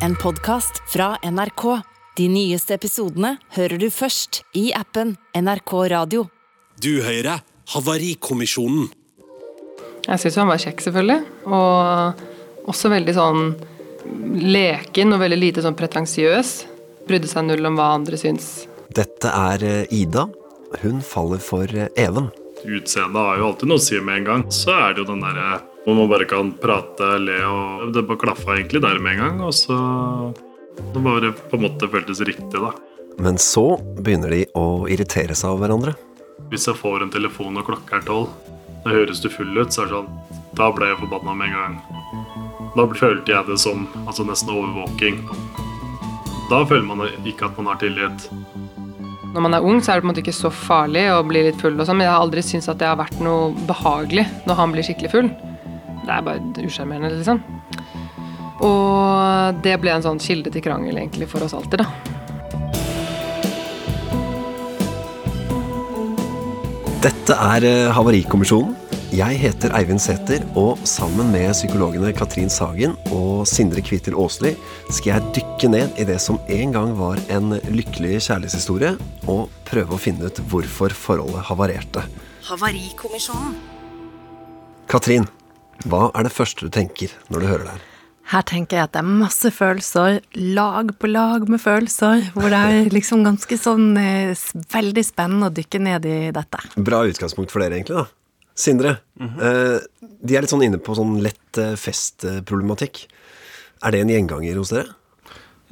en podkast fra NRK. De nyeste episodene hører du først i appen NRK Radio. Du hører Havarikommisjonen. Jeg syns han var kjekk, selvfølgelig. Og også veldig sånn leken og veldig lite sånn pretensiøs. Brydde seg null om hva andre syns. Dette er eh, Ida. Hun faller for eh, Even. Utseendet har jo alltid noe å si med en gang. Så er det jo den derre hvor man bare kan prate, le og Det bare klaffa egentlig der med en gang. Og så Det bare på en måte føltes riktig, da. Men så begynner de å irritere seg over hverandre. Hvis jeg får en telefon og klokka er tolv, da høres du full ut, så er det sånn Da ble jeg forbanna med en gang. Da følte jeg det som altså nesten overvåking. Da føler man ikke at man har tillit. Når man er ung, så er det på en måte ikke så farlig å bli litt full, og sånn, men jeg har aldri syntes at det har vært noe behagelig når han blir skikkelig full. Det er bare usjarmerende, liksom. Og det ble en sånn kilde til krangel egentlig for oss alltid, da. Dette er eh, Havarikommisjonen. Jeg heter Eivind Sæther, og sammen med psykologene Katrin Sagen og Sindre Kvitil Aasli skal jeg dykke ned i det som en gang var en lykkelig kjærlighetshistorie, og prøve å finne ut hvorfor forholdet havarerte. Havarikommisjonen. Katrin, hva er det første du tenker når du hører det her? Her tenker jeg at det er masse følelser, lag på lag med følelser, hvor det er liksom ganske sånn eh, veldig spennende å dykke ned i dette. Bra utgangspunkt for dere, egentlig. da. Sindre, eh, de er litt sånn inne på sånn lett eh, festproblematikk. Er det en gjenganger hos dere?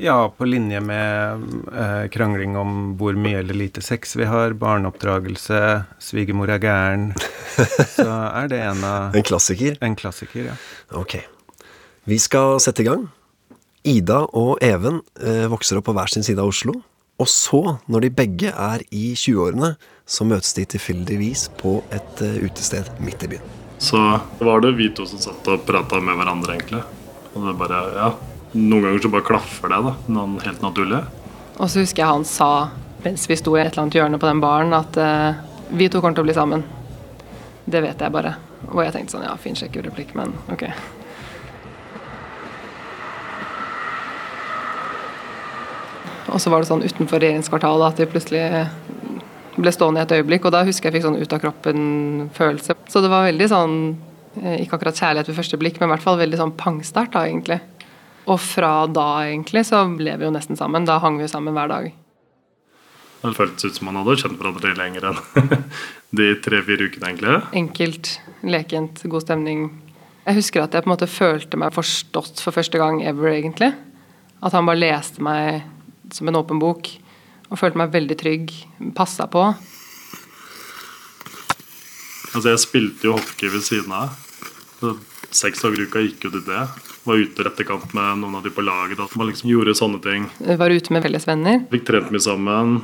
Ja, på linje med eh, krangling om hvor mye eller lite sex vi har, barneoppdragelse, svigermor er gæren, så er det en av En klassiker? En klassiker, ja. Ok. Vi skal sette i gang. Ida og Even eh, vokser opp på hver sin side av Oslo. Og så, når de begge er i 20-årene, så møtes de tilfeldigvis på et eh, utested midt i byen. Så var det vi to som satt og prata med hverandre, egentlig. Og det bare, ja Noen ganger så bare klaffer det, da. Noen helt naturlig. Og så husker jeg han sa, mens vi sto i et eller annet hjørne på den baren, at uh, vi to kommer til å bli sammen. Det vet jeg bare. Og jeg tenkte sånn, ja, fin sjekkereplikk, men ok. Og så var det sånn utenfor regjeringskvartalet at vi plutselig ble stående i et øyeblikk, og da husker jeg fikk sånn ut av kroppen-følelse. Så det var veldig sånn, eh, ikke akkurat kjærlighet ved første blikk, men i hvert fall veldig sånn pangstart da, egentlig. Og fra da, egentlig, så ble vi jo nesten sammen. Da hang vi jo sammen hver dag. Det føltes ut som man hadde kjent hverandre lenger enn de tre-fire ukene, egentlig. Enkelt, lekent, god stemning. Jeg husker at jeg på en måte følte meg forstått for første gang ever, egentlig. At han bare leste meg som en åpen bok og følte meg veldig trygg, passa på. Altså, jeg spilte jo hockey ved siden av. Så Seks dager i uka gikk jo til det. Var ute rett i kamp med noen av de på laget. At man liksom gjorde sånne ting. Var ute med felles venner. Fikk trent mye sammen.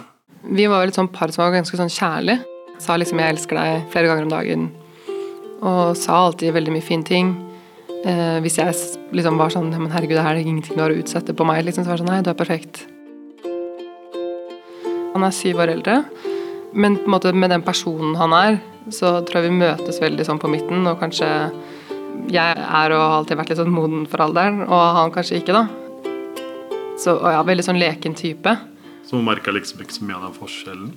Vi var et sånt par som var ganske sånn kjærlig. Sa liksom 'jeg elsker deg' flere ganger om dagen. Og sa alltid veldig mye fine ting. Eh, hvis jeg liksom var sånn 'men herregud, det her er ingenting du har å utsette på meg', liksom, så var det sånn 'nei, du er perfekt'. Han er syv år eldre, men på en måte med den personen han er, så tror jeg vi møtes veldig sånn på midten, og kanskje jeg er og har alltid vært litt sånn moden for alderen, og han kanskje ikke, da. Så og ja, veldig sånn leken type. Så hun merka liksom ikke så mye av den forskjellen.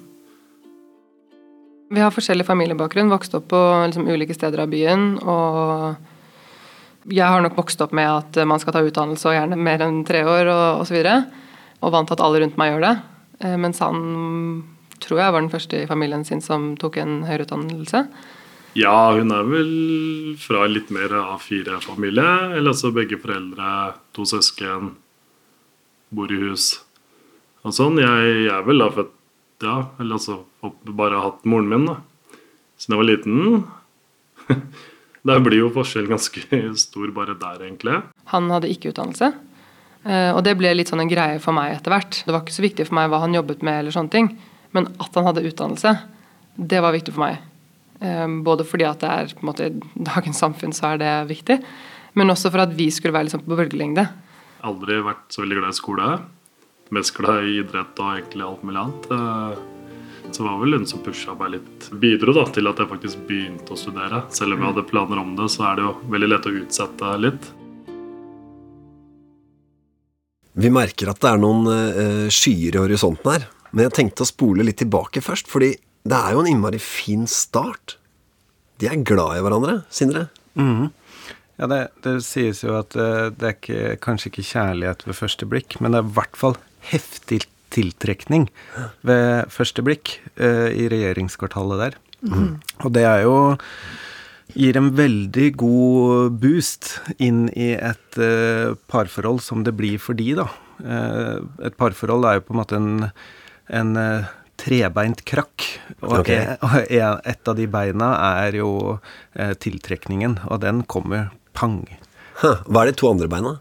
Vi har forskjellig familiebakgrunn, vokst opp på liksom, ulike steder av byen. Og jeg har nok vokst opp med at man skal ta utdannelse og gjerne mer enn tre år og osv. Og, og vant til at alle rundt meg gjør det. Eh, Mens han tror jeg var den første i familien sin som tok en høyere utdannelse. Ja, hun er vel fra litt mer A4-familie. Eller altså begge foreldre, to søsken, bor i hus og sånn. Jeg, jeg er vel da født Ja, eller altså bare hatt moren min, da. Siden jeg var liten. Der blir jo forskjellen ganske stor bare der, egentlig. Han hadde ikke utdannelse. Eh, Og det ble litt sånn en greie for meg etter hvert. Det var ikke så viktig for meg hva han jobbet med, eller sånne ting, men at han hadde utdannelse, det var viktig for meg. Eh, Både fordi at det er på en måte i dagens samfunn så er det viktig, men også for at vi skulle være liksom på bølgelengde. Aldri vært så veldig glad i skole. Mest glad i idrett og egentlig alt mulig annet. Så Så det var vel hun som pusha meg litt. Bidro da til at jeg faktisk begynte å studere. Selv om jeg hadde planer om det, så er det jo veldig lett å utsette litt. Vi merker at det er noen eh, skyer i horisonten her, men jeg tenkte å spole litt tilbake først, fordi det er jo en innmari fin start. De er glad i hverandre, Sindre. Ja, det, det sies jo at eh, det er ikke, kanskje ikke kjærlighet ved første blikk, men det er i hvert fall heftig tiltrekning ved første blikk eh, i regjeringskvartalet der. Og det er jo Gir en veldig god boost inn i et eh, parforhold som det blir for de, da. Eh, et parforhold er jo på en måte en, en eh, trebeint krakk. Og, okay. e- og e- et av de beina er jo eh, tiltrekningen, og den kommer pang. Huh, Hva er de to andre beina?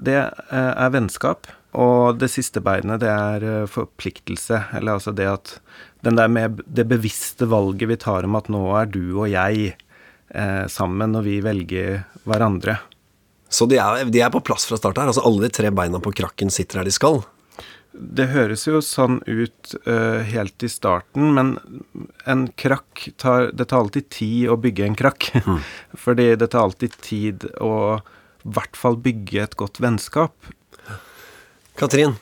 Det eh, er vennskap, og det siste beinet, det er eh, forpliktelse. Eller altså det at Den der med det bevisste valget vi tar om at nå er du og jeg eh, sammen, og vi velger hverandre. Så de er, de er på plass fra start her. Altså Alle de tre beina på krakken sitter der de skal. Det høres jo sånn ut uh, helt i starten, men en krakk tar Det tar alltid tid å bygge en krakk. Fordi det tar alltid tid å i hvert fall bygge et godt vennskap. Katrin,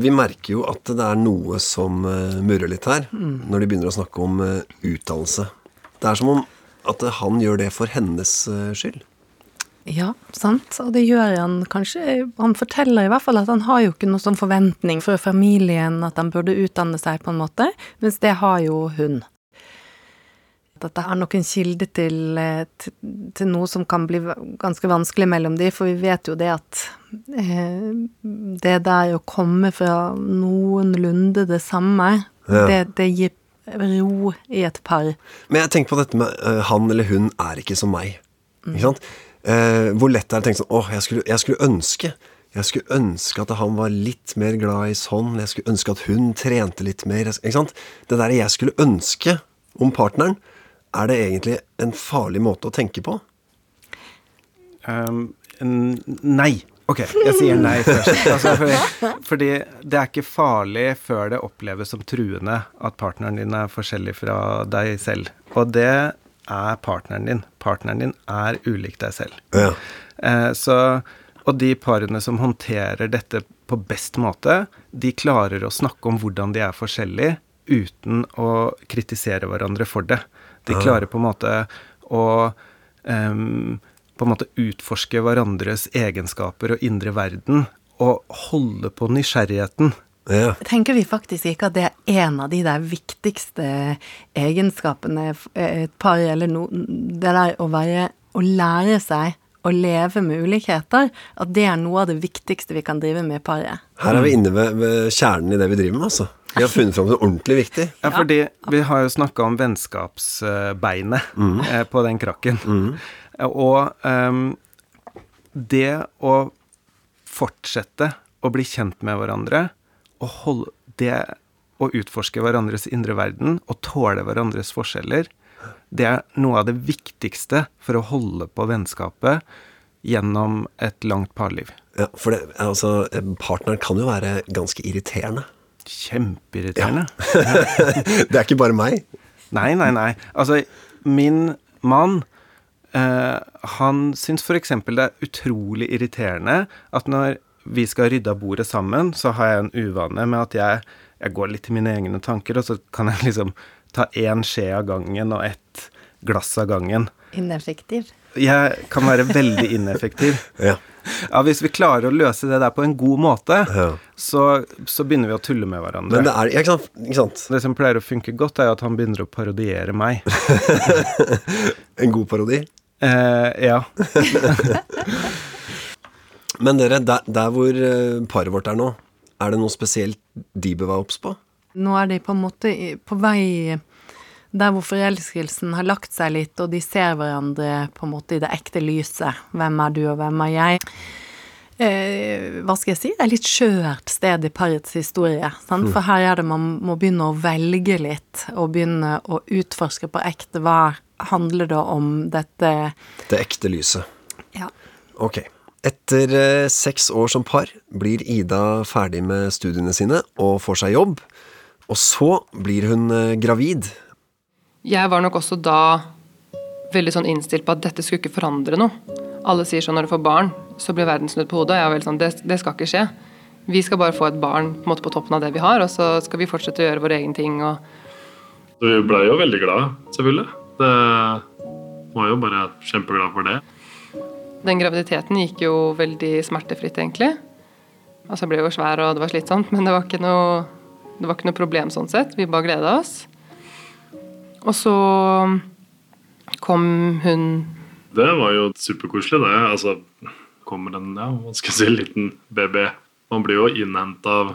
vi merker jo at det er noe som uh, murrer litt her, når de begynner å snakke om uh, utdannelse. Det er som om at han gjør det for hennes skyld. Ja, sant. Og det gjør han kanskje Han forteller i hvert fall at han har jo ikke noen sånn forventning fra familien at han burde utdanne seg, på en måte, mens det har jo hun. At det er nok en kilde til, eh, til, til noe som kan bli ganske vanskelig mellom de, for vi vet jo det at eh, det der å komme fra noenlunde det samme, Ja. det, det gir ro i et par. Men jeg tenker på dette med uh, han eller hun er ikke som meg. Ikke sant? Eh, hvor lett er det å tenke sånn Åh, jeg skulle, jeg skulle ønske Jeg skulle ønske at han var litt mer glad i sånn. Jeg skulle ønske at hun trente litt mer. Ikke sant? Det der jeg skulle ønske om partneren, er det egentlig en farlig måte å tenke på? Um, nei. Ok, jeg sier nei først. Altså, fordi, fordi det er ikke farlig før det oppleves som truende at partneren din er forskjellig fra deg selv. Og det er partneren din. Partneren din er ulik deg selv. Ja. Eh, så, og de parene som håndterer dette på best måte, de klarer å snakke om hvordan de er forskjellige uten å kritisere hverandre for det. De klarer på en måte å em, på en måte utforske hverandres egenskaper og indre verden, og holde på nysgjerrigheten. Ja. Tenker vi faktisk ikke at det er en av de der viktigste egenskapene eh, et par, eller noe det der å være Å lære seg å leve med ulikheter, at det er noe av det viktigste vi kan drive med i paret. Her er vi inne ved, ved kjernen i det vi driver med, altså. Vi har funnet fram til noe ordentlig viktig. Ja, fordi vi har jo snakka om vennskapsbeinet mm. på den krakken. Og um, det å fortsette å bli kjent med hverandre, og holde det å utforske hverandres indre verden og tåle hverandres forskjeller, det er noe av det viktigste for å holde på vennskapet gjennom et langt parliv. Ja, for det, altså, partneren kan jo være ganske irriterende. Kjempeirriterende. det er ikke bare meg. Nei, nei, nei. Altså, min mann eh, Han syns f.eks. det er utrolig irriterende at når vi skal rydde av bordet sammen, så har jeg en uvane med at jeg, jeg går litt til mine egne tanker, og så kan jeg liksom ta én skje av gangen og ett glass av gangen. Ineffektiv. Jeg kan være veldig ineffektiv. Ja. Ja, Hvis vi klarer å løse det der på en god måte, Ja. så, så begynner vi å tulle med hverandre. Men det er ja, ikke sant? Ikke sant? det som pleier å funke godt, er at han begynner å parodiere meg. En god parodi. Eh, ja. Men dere, der, der hvor eh, paret vårt er nå, er det noe spesielt de bør være obs på? Nå er de på en måte på vei der hvor forelskelsen har lagt seg litt, og de ser hverandre på en måte i det ekte lyset. Hvem er du, og hvem er jeg? Eh, hva skal jeg si? Det er litt skjørt sted i parets historie. Sant? For her er det man må begynne å velge litt, og begynne å utforske på ekte hva handler det om dette Det ekte lyset. Ja. Ok. Etter eh, seks år som par blir Ida ferdig med studiene sine og får seg jobb. Og så blir hun eh, gravid. Jeg var nok også da veldig sånn innstilt på at dette skulle ikke forandre noe. Alle sier sånn når du får barn, så blir verden snudd på hodet. Jeg var veldig sånn, det, det skal ikke skje. Vi skal bare få et barn på, en måte, på toppen av det vi har, og så skal vi fortsette å gjøre vår egen ting. og vi blei jo veldig glad, selvfølgelig. Det var jo bare kjempeglad for det. Den graviditeten gikk jo veldig smertefritt, egentlig. Altså, jeg ble jo svær, og det var slitsomt, men det var ikke noe, det var ikke noe problem sånn sett. Vi bare gleda oss. Og så kom hun Det var jo superkoselig, det. Altså, kommer en ja, hva skal jeg si, liten baby. Man blir jo innhenta av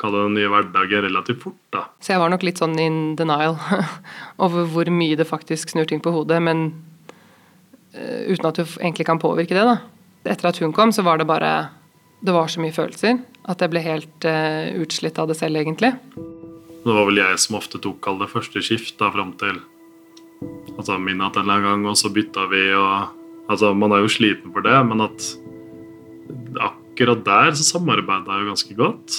kall det den nye hverdagen relativt fort, da. Så jeg var nok litt sånn in denial over hvor mye det faktisk snur ting på hodet, men uten at du egentlig kan påvirke det, da. Etter at hun kom, så var det bare Det var så mye følelser at jeg ble helt uh, utslitt av det selv, egentlig. Det var vel jeg som ofte tok all det første skift da fram til altså midnatt en eller annen gang, og så bytta vi og Altså, man er jo sliten for det, men at akkurat der så samarbeida jeg jo ganske godt.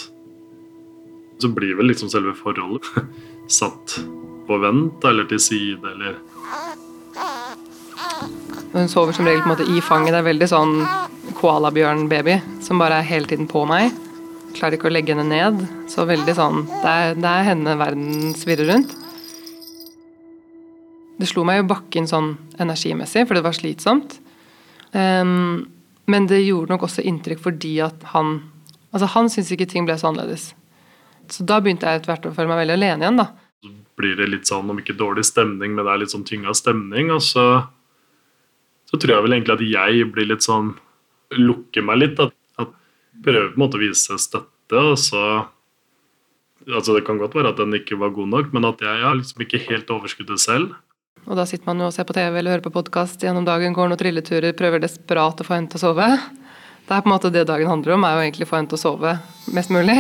Så blir vel liksom selve forholdet satt på vent eller til side eller Hun sover som regel på en måte i fanget. Det er veldig sånn koalabjørn-baby som bare er hele tiden på meg. Klarer ikke å legge henne ned. Så veldig sånn Det er, det er henne verden svirrer rundt. Det slo meg jo bakken sånn energimessig, for det var slitsomt. Um, men det gjorde nok også inntrykk fordi at han Altså, han syntes ikke ting ble så annerledes. Så da begynte jeg etter hvert å føle meg veldig alene igjen, da. Så blir det litt sånn, om ikke dårlig stemning, men det er litt sånn tynga stemning. Og så, så tror jeg vel egentlig at jeg blir litt sånn Lukker meg litt. At, at prøver på en måte å vise støtte, og så Altså, det kan godt være at den ikke var god nok, men at jeg har liksom ikke helt overskuddet selv. Og da sitter man jo og ser på TV eller hører på podkast gjennom dagen, går noen trilleturer, prøver desperat å få henne til å sove. Det er på en måte det dagen handler om, er jo egentlig å få henne til å sove mest mulig.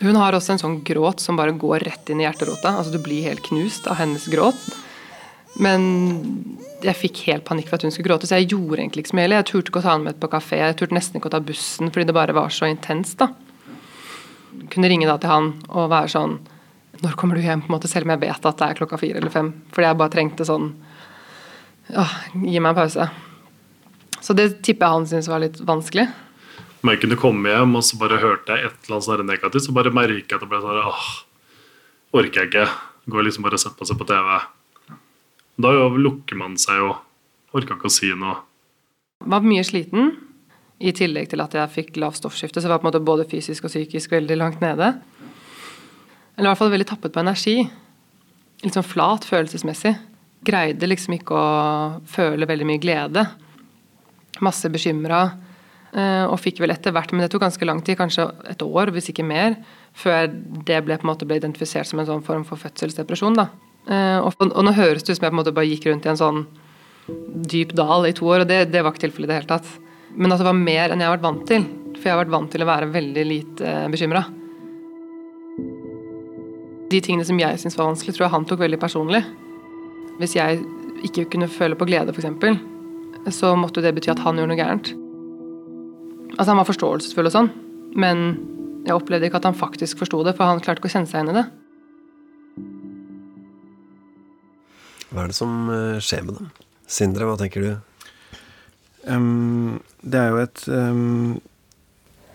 Hun har også en sånn gråt som bare går rett inn i hjerterota. Altså Du blir helt knust av hennes gråt. Men jeg fikk helt panikk for at hun skulle gråte, så jeg gjorde egentlig ikke så mye. Jeg turte ikke å ta henne med på kafé, jeg turte nesten ikke å ta bussen fordi det bare var så intenst. da. Kunne ringe da til han og være sånn når kommer du hjem? på en måte, Selv om jeg vet at det er klokka fire eller fem. Fordi jeg bare trengte sånn Åh, gi meg en pause. Så det tipper jeg han syntes var litt vanskelig. Men jeg kunne komme hjem og så bare hørte jeg et eller annet sånn negativt, så bare merka jeg at det ble sånn åh, orker jeg ikke. Går liksom bare og setter seg på TV. Da lukker man seg jo. Orka ikke å si noe. Var mye sliten. I tillegg til at jeg fikk lavt stoffskifte, så var på en måte både fysisk og psykisk veldig langt nede. Eller i hvert fall veldig tappet på energi. Litt sånn flat følelsesmessig. Greide liksom ikke å føle veldig mye glede. Masse bekymra. Og fikk vel etter hvert, men det tok ganske lang tid, kanskje et år, hvis ikke mer, før det ble på en måte ble identifisert som en sånn form for fødselsdepresjon. da. Og, og nå høres det ut som jeg på en måte bare gikk rundt i en sånn dyp dal i to år, og det, det var ikke tilfellet i det hele tatt. Men at det var mer enn jeg har vært vant til. For jeg har vært vant til å være veldig lite bekymra. De tingene som jeg syntes var vanskelig, tror jeg han tok veldig personlig. Hvis jeg ikke kunne føle på glede, f.eks., så måtte det bety at han gjorde noe gærent. Altså, han var forståelsesfull og sånn, men jeg opplevde ikke at han faktisk forsto det, for han klarte ikke å kjenne seg igjen i det. Hva er det som eh, skjer med dem? Sindre, hva tenker du? Um, det er jo et um,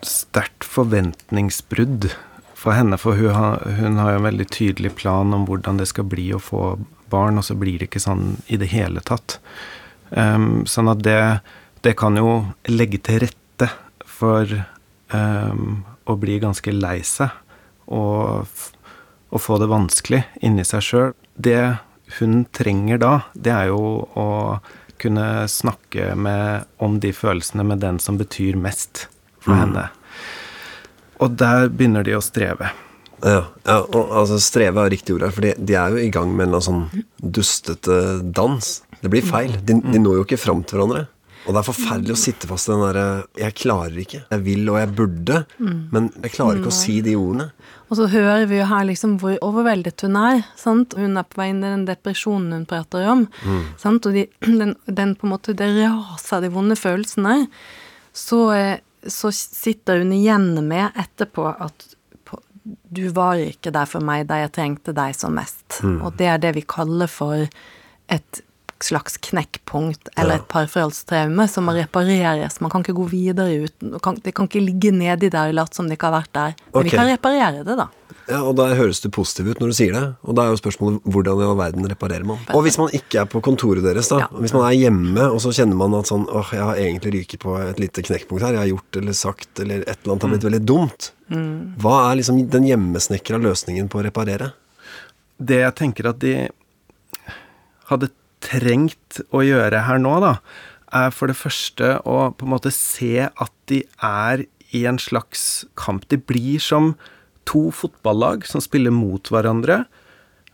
sterkt forventningsbrudd for henne, for hun har, hun har jo en veldig tydelig plan om hvordan det skal bli å få barn, og så blir det ikke sånn i det hele tatt. Um, sånn at det, det kan jo legge til rette for å bli ganske lei seg og, og få det vanskelig inni seg sjøl. Det hun trenger da, det er jo å kunne snakke med, om de følelsene med den som betyr mest for mm. henne. Og der begynner de å streve. Ja, ja og altså streve er riktig ord her, for de, de, er jo i gang med en sånn dustete dans. Det blir feil. De, de når jo ikke fram til hverandre. Og det er forferdelig å sitte fast i den derre 'jeg klarer ikke'. Jeg vil og jeg burde, mm. men jeg klarer ikke å si de ordene. Og så hører vi jo her liksom hvor overveldet hun er. sant? Hun er på vei inn i den depresjonen hun prater om. Mm. sant? Og de, den, den, på en måte det raser de vonde følelsene. Så eh, så sitter hun igjen med etterpå at du var ikke der for meg da jeg trengte deg som mest. Mm. Og det er det vi kaller for et slags knekkpunkt eller Ja. et parforholdstraume som må repareres. Man kan ikke gå videre uten kan, Det kan ikke ligge nedi der og late som det ikke har vært der. Men okay. vi kan reparere det, da. Ja, og da høres det positivt ut når du sier det. Og da er jo spørsmålet hvordan i all verden reparerer man? Og hvis man ikke er på kontoret deres, da. Ja. Hvis man er hjemme, og så kjenner man at sånn åh, jeg har egentlig ryket på et lite knekkpunkt her. Jeg har gjort eller sagt eller et eller annet har blitt veldig dumt. Hva er liksom den hjemmesnekra løsningen på å reparere? Det jeg tenker at de hadde trengt å gjøre her nå, da, er for det første å på en måte se at de er i en slags kamp. De blir som to fotballag som spiller mot hverandre.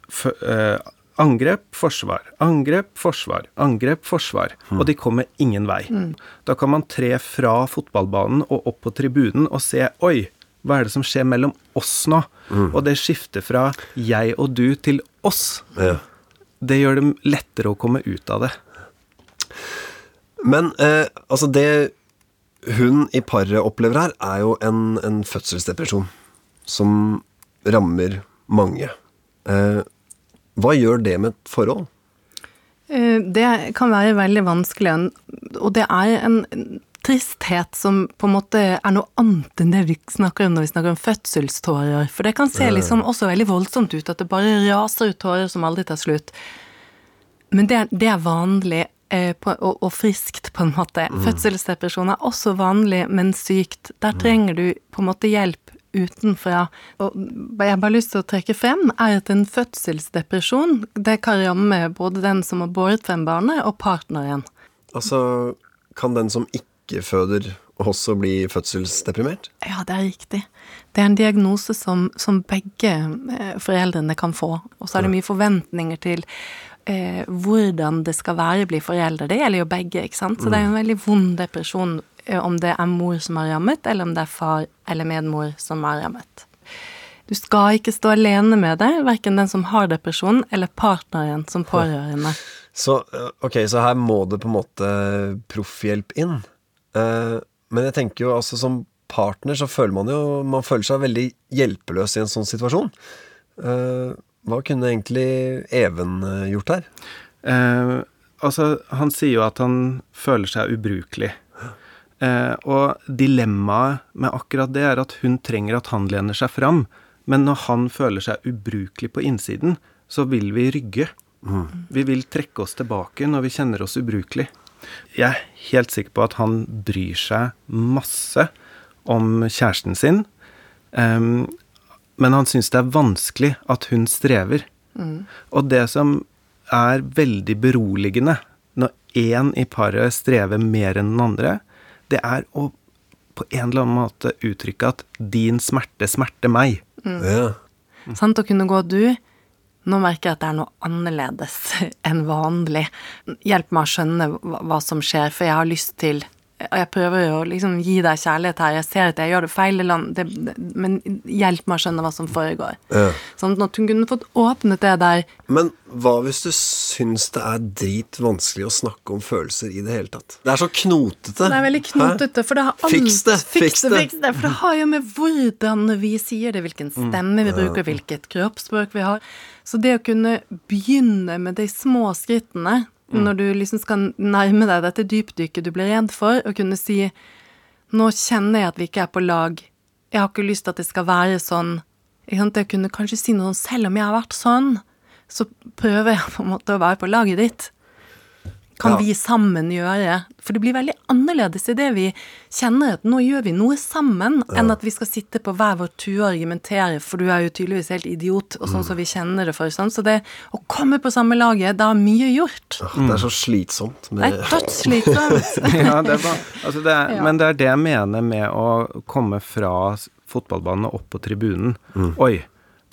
F eh, angrep, forsvar, angrep, forsvar, angrep, forsvar. Og de kommer ingen vei. Da kan man tre fra fotballbanen og opp på tribunen og se Oi, hva er det som skjer mellom oss nå? Og det skifter fra jeg og du til oss. Ja. Det gjør det lettere å komme ut av det. Men eh, altså det hun i paret opplever her, er jo en, en fødselsdepresjon som rammer mange. Eh, hva gjør det med et forhold? Eh, Det kan være veldig vanskelig, og det er en tristhet som på en måte er noe annet enn det vi snakker om når vi snakker om fødselstårer. For det kan se liksom også veldig voldsomt ut, at det bare raser ut tårer som aldri tar slutt. Men det, det er vanlig eh, på, og, og friskt, på en måte. Fødselsdepresjon er også vanlig, men sykt. Der trenger du på en måte hjelp utenfra. Og jeg bare har lyst til å trekke frem, er at en fødselsdepresjon det kan ramme både den som har båret frem barnet, og partneren. Altså, kan den som ikke føder, også bli fødselsdeprimert? Ja, det er riktig. Det er en diagnose som, som begge eh, foreldrene kan få. Og så er det mye forventninger til eh, hvordan det skal være å bli foreldre. Det gjelder jo begge, ikke sant. Så det er en veldig vond depresjon eh, om det er mor som har rammet, eller om det er far eller medmor som har rammet. Du skal ikke stå alene med det, verken den som har depresjon, eller partneren som pårørende. Så, eh, ok, så her må det på en måte proffhjelp inn. Eh, men jeg tenker jo altså som partner så føler man jo Man føler seg veldig hjelpeløs i en sånn situasjon. Eh, hva kunne egentlig Even eh, gjort her? Eh, altså, han sier jo at han føler seg ubrukelig. Eh, og dilemmaet med akkurat det er at hun trenger at han lener seg fram. Men når han føler seg ubrukelig på innsiden, så vil vi rygge. Vi vil trekke oss tilbake når vi kjenner oss ubrukelig. Jeg er helt sikker på at han bryr seg masse om kjæresten sin. Um, men han syns det er vanskelig at hun strever. Og det som er veldig beroligende når én i paret strever mer enn den andre, det er å på en eller annen måte uttrykke at 'din smerte smerter meg'. Ja. Sant, å kunne gå du, nå merker jeg at det er noe annerledes enn vanlig. Hjelp meg å skjønne hva, som skjer, for jeg har lyst til og jeg prøver å liksom gi deg kjærlighet her, jeg ser at jeg gjør det feil, eller det, men hjelp meg å skjønne hva som foregår. Ja. Sånn at hun kunne fått åpnet det der. Men hva hvis du syns det er drit vanskelig å snakke om følelser i det hele tatt? Det er så knotete. Det er veldig knotete, for det har alt Fiks det, fiks det. fiks det. For det har jo med hvordan vi sier det, hvilken Mm. stemme vi bruker, hvilket kroppsspråk vi har. Så det å kunne begynne med de små skrittene, Mm. når du liksom skal nærme deg dette dypdykket du blir redd for, og kunne si nå kjenner jeg at vi ikke er på lag, jeg har ikke lyst til at det skal være sånn. Det å kunne kanskje si noe sånn, selv om jeg har vært sånn, så prøver jeg på en måte å være på laget ditt. Kan Ja. vi sammen gjøre? For det blir veldig annerledes i det vi kjenner at nå gjør vi noe sammen, enn at vi skal sitte på hver vår tue og argumentere, for du er jo tydeligvis helt idiot, og sånn som vi kjenner det for. Sånn. Så det å komme på samme laget, da er mye gjort. Det er så slitsomt. Det er dødsslitsomt. ja, det er bare, altså det er, Ja. Men det er det jeg mener med å komme fra fotballbanen og opp på tribunen. Oi,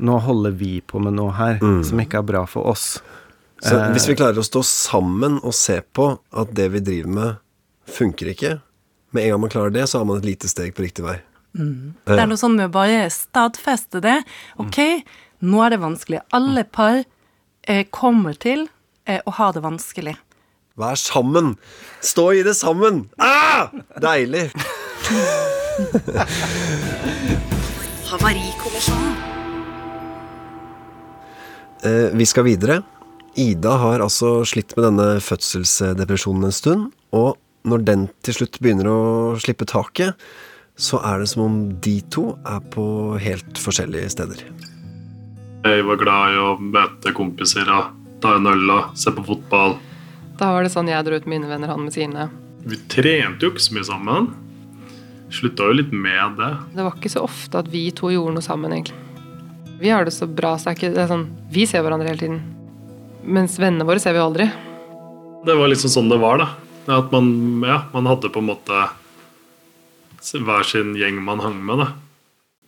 nå holder vi på med noe her som ikke er bra for oss. Så hvis vi klarer å stå sammen og se på at det vi driver med, funker ikke Med en gang man klarer det, så har man et lite steg på riktig vei. Det er noe sånn med å bare stadfeste det. Ok, nå er det vanskelig. Alle par eh, kommer til eh, å ha det vanskelig. Vær sammen! Stå i det sammen! Ah! Deilig! Havarikommisjonen. Eh, vi skal videre. Ida har altså slitt med denne fødselsdepresjonen en stund, og når den til slutt begynner å slippe taket, så er det som om de to er på helt forskjellige steder. Jeg var glad i å møte kompiser og ta en øl og se på fotball. Da var det sånn jeg dro ut mine venner, han med sine. Vi trente jo ikke så mye sammen. Slutta jo litt med det. Det var ikke så ofte at vi to gjorde noe sammen, egentlig. Vi har det så bra, så det er ikke det er sånn Vi ser hverandre hele tiden. Mens vennene våre ser vi jo aldri. Det var liksom sånn det var, da. At man, ja, man hadde på en måte hver sin gjeng man hang med, da.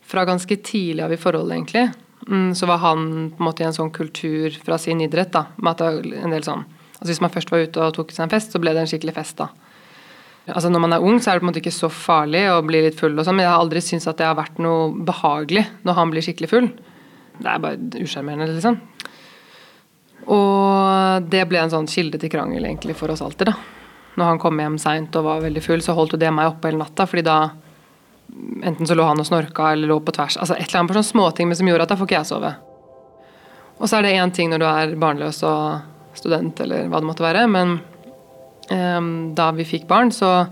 Fra ganske tidlig av i forholdet, egentlig, mm, så var han på en måte i en sånn kultur fra sin idrett, da. Med at det var en del sånn Altså Hvis man først var ute og tok seg en fest, så ble det en skikkelig fest, da. Altså Når man er ung, så er det på en måte ikke så farlig å bli litt full, og sånn, men jeg har aldri syntes at det har vært noe behagelig når han blir skikkelig full. Det er bare usjarmerende, liksom. Og det ble en sånn kilde til krangel egentlig for oss alltid, da. Når han kom hjem seint og var veldig full, så holdt jo det meg oppe hele natta, fordi da Enten så lå han og snorka eller lå på tvers. Altså et eller annet på sånne småting som gjorde at da får ikke jeg sove. Og så er det én ting når du er barnløs og student eller hva det måtte være, men um, da vi fikk barn, så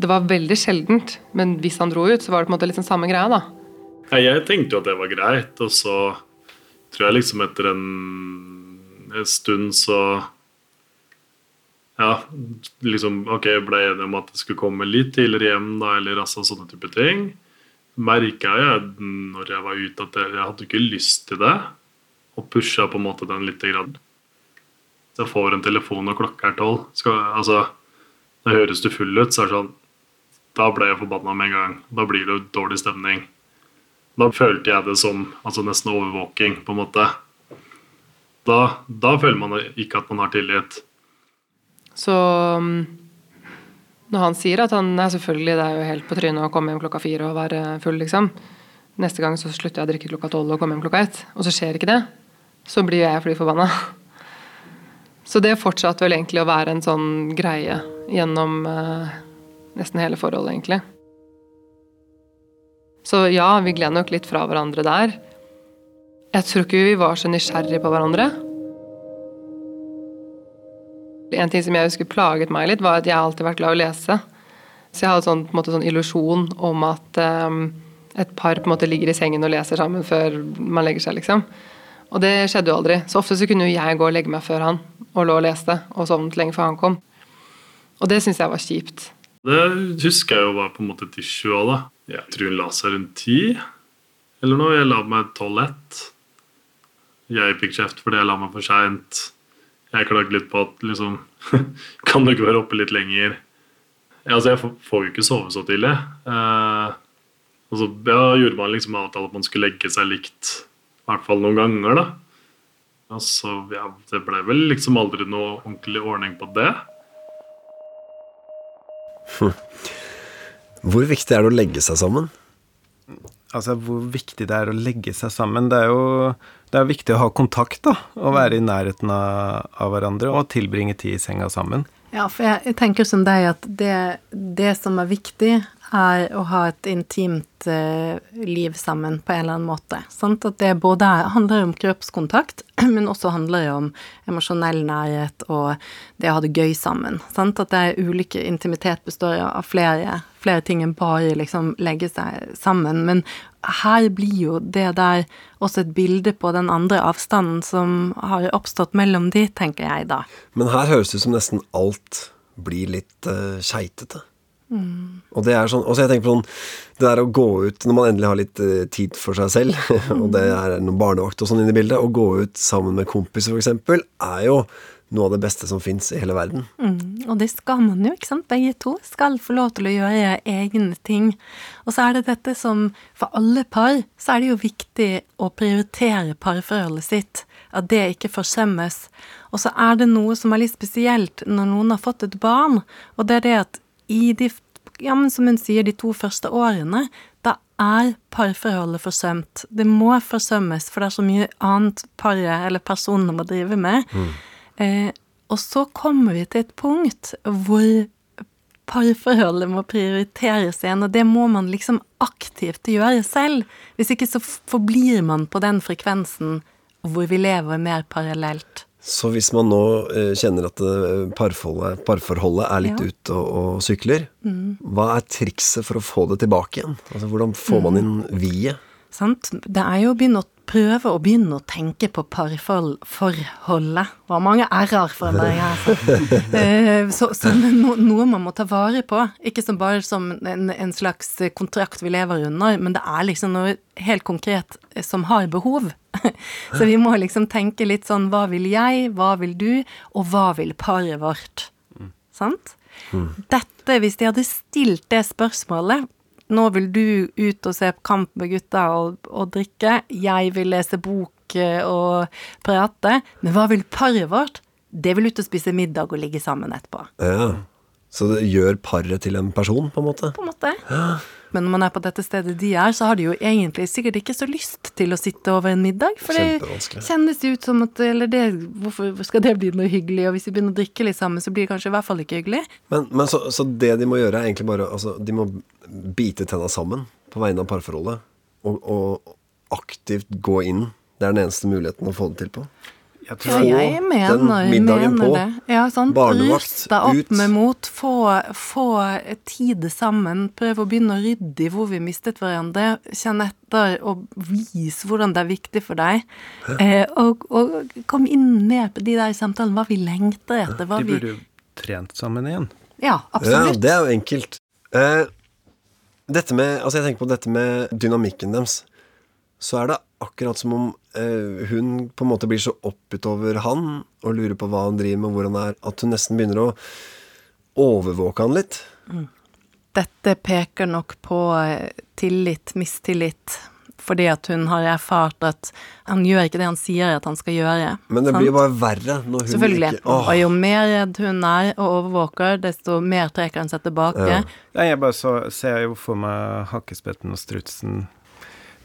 det var veldig sjeldent. Men hvis han dro ut, så var det på en måte litt den samme greia, da. Ja, jeg tenkte jo at det var greit, og så tror jeg liksom etter en, en stund så ja, liksom Ok, ble enige om at det skulle komme litt tidligere hjem, da, eller altså sånne type ting. Merka jeg når jeg var ute, at jeg, jeg hadde ikke lyst til det. Og pusha på en måte den lite grann. Jeg får en telefon og klokka er tolv. Altså, da høres du full ut, så er det sånn Da ble jeg forbanna med en gang. Da blir det jo dårlig stemning. Da følte jeg det som altså nesten overvåking, på en måte. Da, da føler man ikke at man har tillit. Så um, når han sier at han er selvfølgelig det er jo helt på trynet å komme hjem klokka fire og være full, liksom. Neste gang så slutter jeg å drikke klokka tolv og komme hjem klokka ett. Og så skjer ikke det. Så blir jeg fly forbanna. Så det fortsatte vel egentlig å være en sånn greie gjennom eh, nesten hele forholdet, egentlig. Så ja, vi gled nok litt fra hverandre der. Jeg tror ikke vi var så nysgjerrige på hverandre. En ting som jeg husker plaget meg litt, var at jeg alltid vært glad i å lese. Så jeg hadde sånn, en måte, sånn illusjon om at um, et par på en måte ligger i sengen og leser sammen før man legger seg, liksom. Og det skjedde jo aldri. Så ofte så kunne jeg gå og legge meg før han og lå og leste, og sovnet lenge før han kom. Og det syns jeg var kjipt. Det husker jeg jo var på en måte et issue òg, da. Jeg tror hun la seg rundt ti eller noe. Jeg la meg tolv-ett. Jeg fikk kjeft fordi jeg la meg for seint. Jeg klagde litt på at liksom Kan du ikke være oppe litt lenger? Altså, jeg får jo ikke sove så tidlig. Eh, altså, ja, gjorde man liksom avtale at man skulle legge seg likt, i hvert fall noen ganger, da. Altså, ja, det ble vel liksom aldri noe ordentlig ordning på det. Hvor viktig er det å legge seg sammen? Altså, hvor viktig det er å legge seg sammen. Det er jo det er viktig å ha kontakt, da. Og være i nærheten av, av hverandre og tilbringe tid i senga sammen. Ja, for jeg, jeg tenker som deg at det, det, som er viktig, er å ha et intimt eh, liv sammen på en eller annen måte. Sant? At det både handler om kroppskontakt, men også handler om emosjonell nærhet og det å ha det gøy sammen. Sant? At det er ulike Intimitet består av flere, flere ting enn bare liksom legge seg sammen. Men her blir jo det der også et bilde på den andre avstanden som har oppstått mellom de, tenker jeg da. Men her høres det ut som nesten alt blir litt uh, keitete. Mm. Og det er sånn, også jeg tenker på sånn Det der å gå ut når man endelig har litt uh, tid for seg selv, og det er noen barnevakt og sånn inne i bildet, å gå ut sammen med kompiser f.eks., er jo noe av det beste som fins i hele verden. Mm, og det skal man jo, ikke sant. Begge to skal få lov til å gjøre egne ting. Og så er det dette som For alle par så er det jo viktig å prioritere parforholdet sitt. At det ikke forsømmes. Og så er det noe som er litt spesielt når noen har fått et barn, og det er det at i de ja, men som hun sier, de to første årene, da er parforholdet forsømt. Det må forsømmes, for det er så mye annet paret eller personene må drive med. Mm. Eh, og så kommer vi til et punkt hvor parforholdet må prioriteres igjen, og det må man liksom aktivt gjøre selv. Hvis ikke så forblir man på den frekvensen hvor vi lever mer parallelt. Så hvis man nå eh, kjenner at eh, parforholdet, parforholdet er litt Ja. Mm. ute og, og sykler, hva er trikset for å få det tilbake igjen? Altså, hvordan får man inn vi-et? Sant? Det er jo å begynne å prøve å begynne å tenke på parforholdet. Det var mange r-er for en berg her. Så, Eh, så, så no, noe man må ta vare på. Ikke som bare som en, en slags kontrakt vi lever under, men det er liksom noe helt konkret eh, som har behov. Så vi må liksom tenke litt sånn hva vil jeg, hva vil du, og hva vil paret vårt? Sant? Dette, hvis de hadde stilt det spørsmålet Nå vil du ut og se på kamp med gutta og, og drikke. Jeg vil lese bok eh, og prate. Men hva vil paret vårt? Det vil ut og spise middag og ligge sammen etterpå. Ja. Så det gjør paret til en person, på en måte? På en måte. Men når man er på dette stedet de er, så har de jo egentlig sikkert ikke så lyst til å sitte over en middag. For det kjennes ut som at Eller det, hvorfor skal det bli noe hyggelig? Og hvis vi begynner å drikke litt sammen, så blir det kanskje i hvert fall ikke hyggelig. Men, men så, så det de må gjøre, er egentlig bare altså, De må bite tenna sammen på vegne av parforholdet. Og, og aktivt gå inn. Det er den eneste muligheten å få det til på. Jeg Ja, jeg mener, den middagen mener på. det. Ja, sant. Barnevakt Rust deg opp ut. med mot. Få, få tid sammen. Prøv å begynne å rydde i hvor vi mistet hverandre. Kjenn etter og vis hvordan det er viktig for deg. Eh, og, og kom inn med på de der samtalene. Hva vi lengter etter. Hva De vi burde jo trent sammen igjen. Ja, Ja, absolutt. det er jo enkelt. Eh, dette med, altså jeg tenker på dette med dynamikken deres. Så er det akkurat som om eh, hun på en måte blir så oppgitt over han og lurer på hva han driver med, hvor han er, at hun nesten begynner å overvåke han litt. Dette peker nok på eh, tillit, mistillit. Fordi at hun har erfart at han gjør ikke det han sier at han skal gjøre. Men det sant? blir jo bare verre når hun Selvfølgelig. ikke åh, Og jo mer redd hun er og overvåker, desto mer trekker han seg tilbake. Ja. Jeg bare så, ser jo for meg hakkespetten og strutsen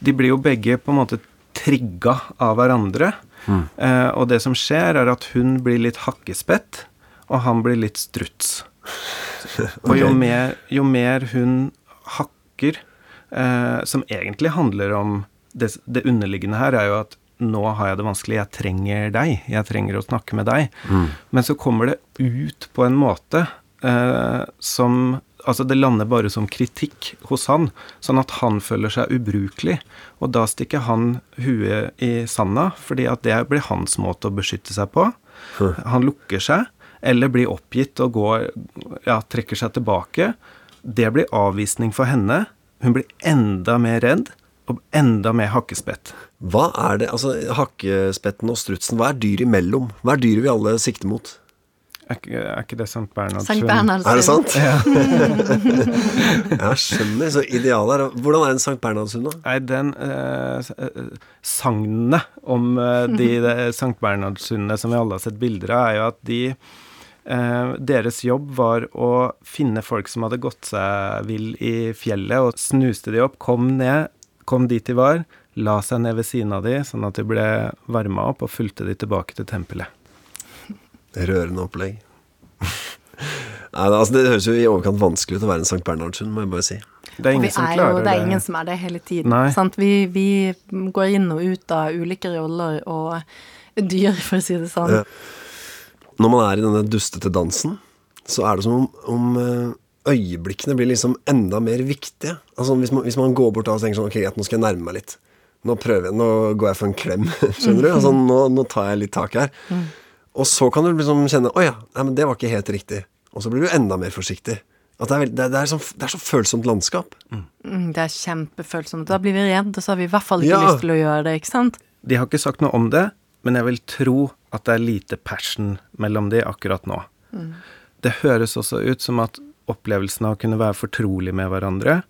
De blir jo begge på en måte trigga av hverandre. Eh, og det som skjer, er at hun blir litt hakkespett, og han blir litt struts. Og jo mer, jo mer hun hakker, eh, som egentlig handler om det, det underliggende her, er jo at nå har jeg det vanskelig, jeg trenger deg, jeg trenger å snakke med deg. Men så kommer det ut på en måte eh, som Altså, det lander bare som kritikk hos han, sånn at han føler seg ubrukelig. Og da stikker han huet i sanda, fordi at det blir hans måte å beskytte seg på. Han lukker seg, eller blir oppgitt og går Ja, trekker seg tilbake. Det blir avvisning for henne. Hun blir enda mer redd, og enda mer hakkespett. Hva er det, altså hakkespetten og strutsen, hva er dyr imellom? Hva er dyret vi alle sikter mot? Er er ikke det Sankt Bernhards Sankt? Bernhards Er det sant? Ja, skjønner. Så idealet er Hvordan er en Sankt Bernhardshund, da? Nei, den eh, eh, sagnet om eh, de, de Sankt Bernhardshundene som vi alle har sett bilder av, er jo at de eh, Deres jobb var å finne folk som hadde gått seg vill i fjellet, og snuste de opp, kom ned, kom dit de var, la seg ned ved siden av de, sånn at de ble varma opp, og fulgte de tilbake til tempelet. Rørende opplegg. Nei, det- altså, det høres jo i overkant vanskelig ut å være en Sankt Bernhardshund, må jeg bare si. Det er ingen som er jo, klarer det er ingen som er det hele tiden. Sant? Vi, vi går inn og ut av ulike roller og dyr, for å si det sånn. Ja. Når man er i denne dustete dansen, så er det som om, om eh, øyeblikkene blir liksom enda mer viktige. Altså hvis man, hvis man går bort da og tenker sånn Ok, greit, nå skal jeg nærme meg litt. Nå prøver jeg, nå går jeg for en klem, skjønner du? Altså, nå, nå tar jeg litt tak her. Og så kan du liksom kjenne Å ja, nei, men det var ikke helt riktig. Og så blir du enda mer forsiktig. At det, er, veld- det, er, det, er så, det er så følsomt landskap. Mm, Det er kjempefølsomt. Da blir vi redd, og så har vi i hvert fall ikke Ja. lyst til å gjøre det, ikke sant? De har ikke sagt noe om det, men jeg vil tro at det er lite passion mellom de akkurat nå. Det høres også ut som at opplevelsen av å kunne være fortrolig med hverandre